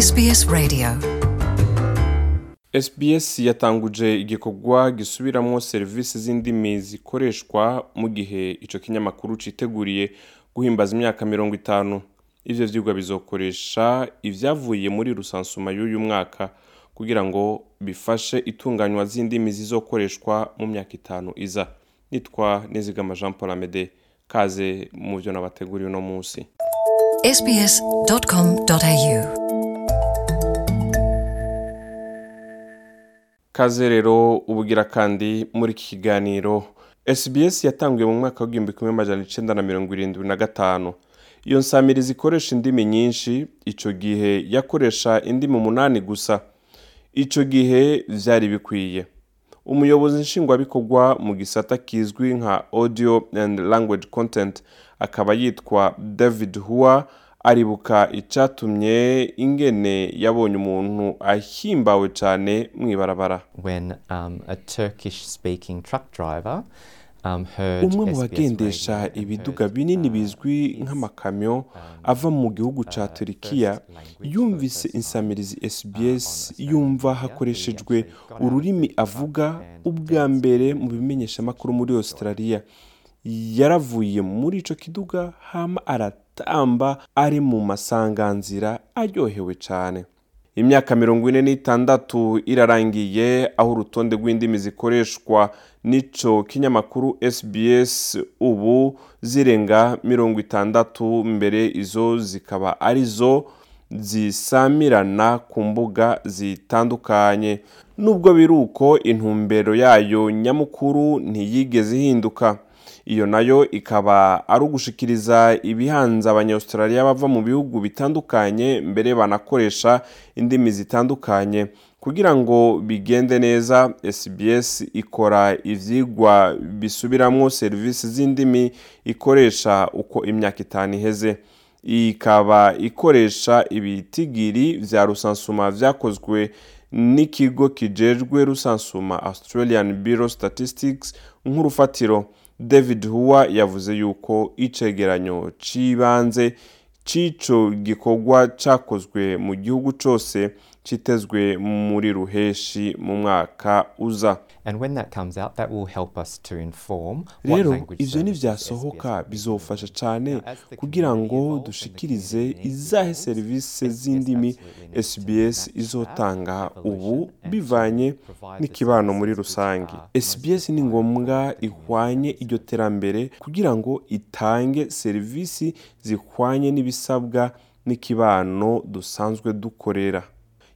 SBS Radio SBS yatanguje igikorwa gisubiramo serivisi z'indimi zikoreshwa mu gihe icyo kinyamakuru cyiteguriye guhimbaza imyaka mirongo itanu ibyo byigwa bizokoresha ibyavuye muri rusansuma y'uyu mwaka kugira ngo bifashe itunganywa z'indimi zizokoreshwa mu myaka itanu iza nitwa nizigama jean paul amede kaze mu byo nabateguriye uno munsi sbs.com.au kazerero ubugira kandi muri iki kiganiro SBS yatangiwe mu mwaka w'igihumbi kimwe amajana icenda na mirongo irindwi na gatanu iyo nsamirizi ikoresha indimi nyinshi icyo gihe yakoresha indimi umunani gusa icyo gihe byari bikwiye umuyobozi nshingwabikorwa mu gisata kizwi nka audio and language content akaba yitwa david hua aribuka icyatumye ingene yabonye umuntu ahimbawe cyane mu ibarabara umwe mu bagendesha ibiduga binini um, bizwi nk'amakamyo um, ava mu gihugu cya uh, turikiya yumvise insamirizi SBS uh, yumva hakoreshejwe ururimi avuga ubwa mbere mu bimenyeshamakuru muri Australia yaravuye muri icyo kiduga hama arata amatamba ari mu masanganzira aryohewe cyane imyaka mirongo ine n'itandatu irarangiye aho urutonde rw'indimi zikoreshwa n'icyo kinyamakuru SBS ubu zirenga mirongo itandatu mbere izo zikaba ari zo zisamirana ku mbuga zitandukanye nubwo biri uko intumbero yayo nyamukuru ntiyigeze ihinduka iyo nayo ikaba ari ugushikiriza ibihanze abanyaustraliya bava mu bihugu bitandukanye mbere banakoresha indimi zitandukanye kugira ngo bigende neza sbs ikora ivyigwa bisubiramo serivisi z'indimi ikoresha uko imyaka itanu iheze ikaba ikoresha ibitigiri vya rusansuma vyakozwe n'ikigo kijejwe rusansuma australian bureau statistics nk'urufatiro david huwa yavuze yuko icegeranyo c'ibanze c'ico gikorwa cakozwe mu gihugu cose kitezwe muri ruheshi mu mwaka uza rero ibyo ntibyasohoka bizofasha cyane kugira ngo dushikirize izahe serivisi z'indimi sbs izotanga ubu bivanye n'ikibano muri rusange sbs ni ngombwa ihwanye iryo terambere kugira ngo itange serivisi zihwanye n'ibisabwa n'ikibano dusanzwe dukorera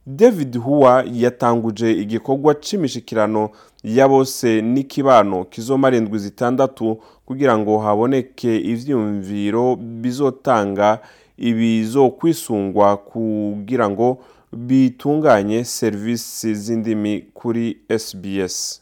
david huwa yatanguje igikorwa cy'imishikirano ya bose n'ikibano k’izomarindwi zitandatu kugira ngo haboneke ibyiyumviro bizotanga ibizokwisungwa kugira ngo bitunganye serivisi z'indimi kuri sbs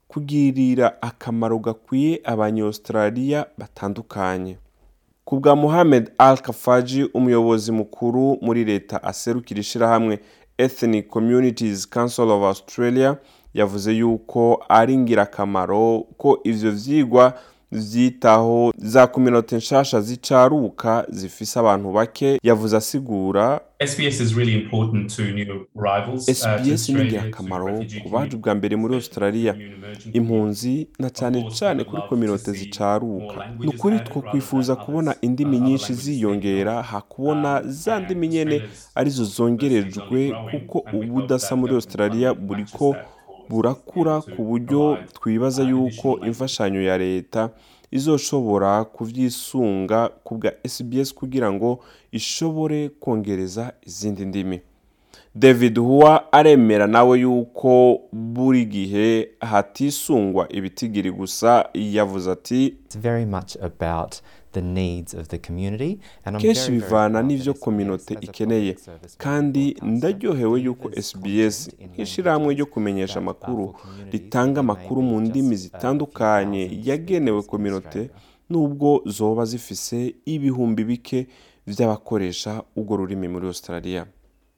kugirira akamaro gakwiye abanyasitaraliya batandukanye ku bwa Mohamed Al Kafaji umuyobozi mukuru muri leta aserukira ishyirahamwe Ethnic Communities Council of Australia yavuze yuko ari ingirakamaro ko ivyo vyigwa zitaho za kuminota nshasha zicaruka zifise abantu bake yavuze asigura SBS uh, ni ingirakamaro ku baje bwa mbere muri Australia impunzi na cyane cyane kuri kominote zicaruka ni ukuri two kwifuza kubona indimi nyinshi ziyongera hakubona um, za ndimi nyene arizo zongerejwe kuko ubudasa muri Australia buri ko, burakura ku buryo twibaza yuko imfashanyo ya leta izoshobora kubyisunga ku bwa SBS kugira ngo ishobore kongereza izindi ndimi david huwa aremera nawe yuko buri gihe hatisungwa ibitigiri gusa yavuze ati “Very much about. kenshi bivana n'ibyo kominote ikeneye kandi ndaryohewe yuko sbs nk'ishyirahamwe ryo kumenyesha amakuru ritanga amakuru mu ndimi uh, zitandukanye yagenewe kominote nubwo zoba zifise ibihumbi bike by'abakoresha ubwo rurimi muri australia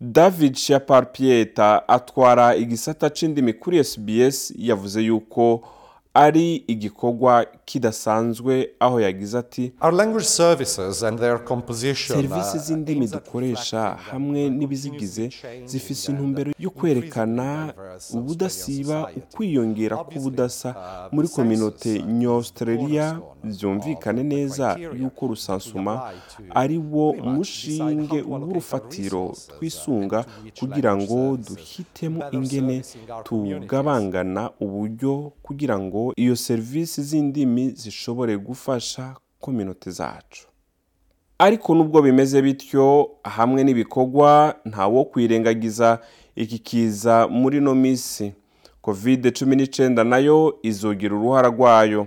david shapar pieta atwara igisata cy'indimi kuri sbs yavuze yuko ari igikorwa kidasanzwe aho yagize ati serivisi uh, z'indimi dukoresha hamwe n'ibizigize zifite uh, intumbero yo kwerekana ubudasiba ukwiyongera k'ubudasa uh, muri kominote nyaustralia byumvikane neza y'uko rusansuma ari wo mushinge w'urufatiro twisunga kugira ngo duhitemo ingene tugabangana uburyo kugira ngo iyo serivisi z'indimi indimi zishobore gufasha ku kominote zacu ariko nubwo bimeze bityo hamwe n'ibikorwa ntawo kwirengagiza iki kiza muri ino minsi kovide cumi n'icyenda nayo izogira uruhara rwayo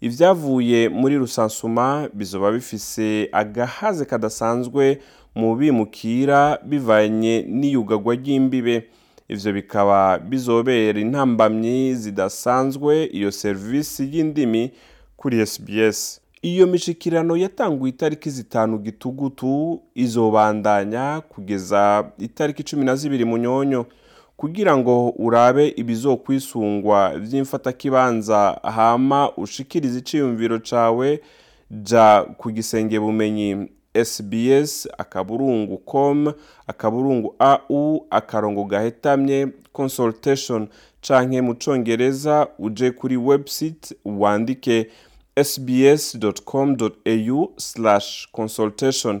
ibyavuye muri rusansuma bizoba bifise agahaze kadasanzwe mu bimukira bivanye n'iyugagwa ry'imbibe ivyo bikaba bizobera intambamyi zidasanzwe iyo serivisi y'indimi kuri SBS iyo mishikirano yatanguye itariki zitanu gitugutu izobandanya kugeza itariki cumi na zibiri munyonyo kugira ngo urabe ibizokwisungwa vy'imfatakibanza hama ushikirize iciyumviro cawe ja ku gisenge bumenyi sbs akaburungu com akaburungu au akarongo gahetamye consultation canke mu congereza uje kuri website wandike sbs.com.au consultation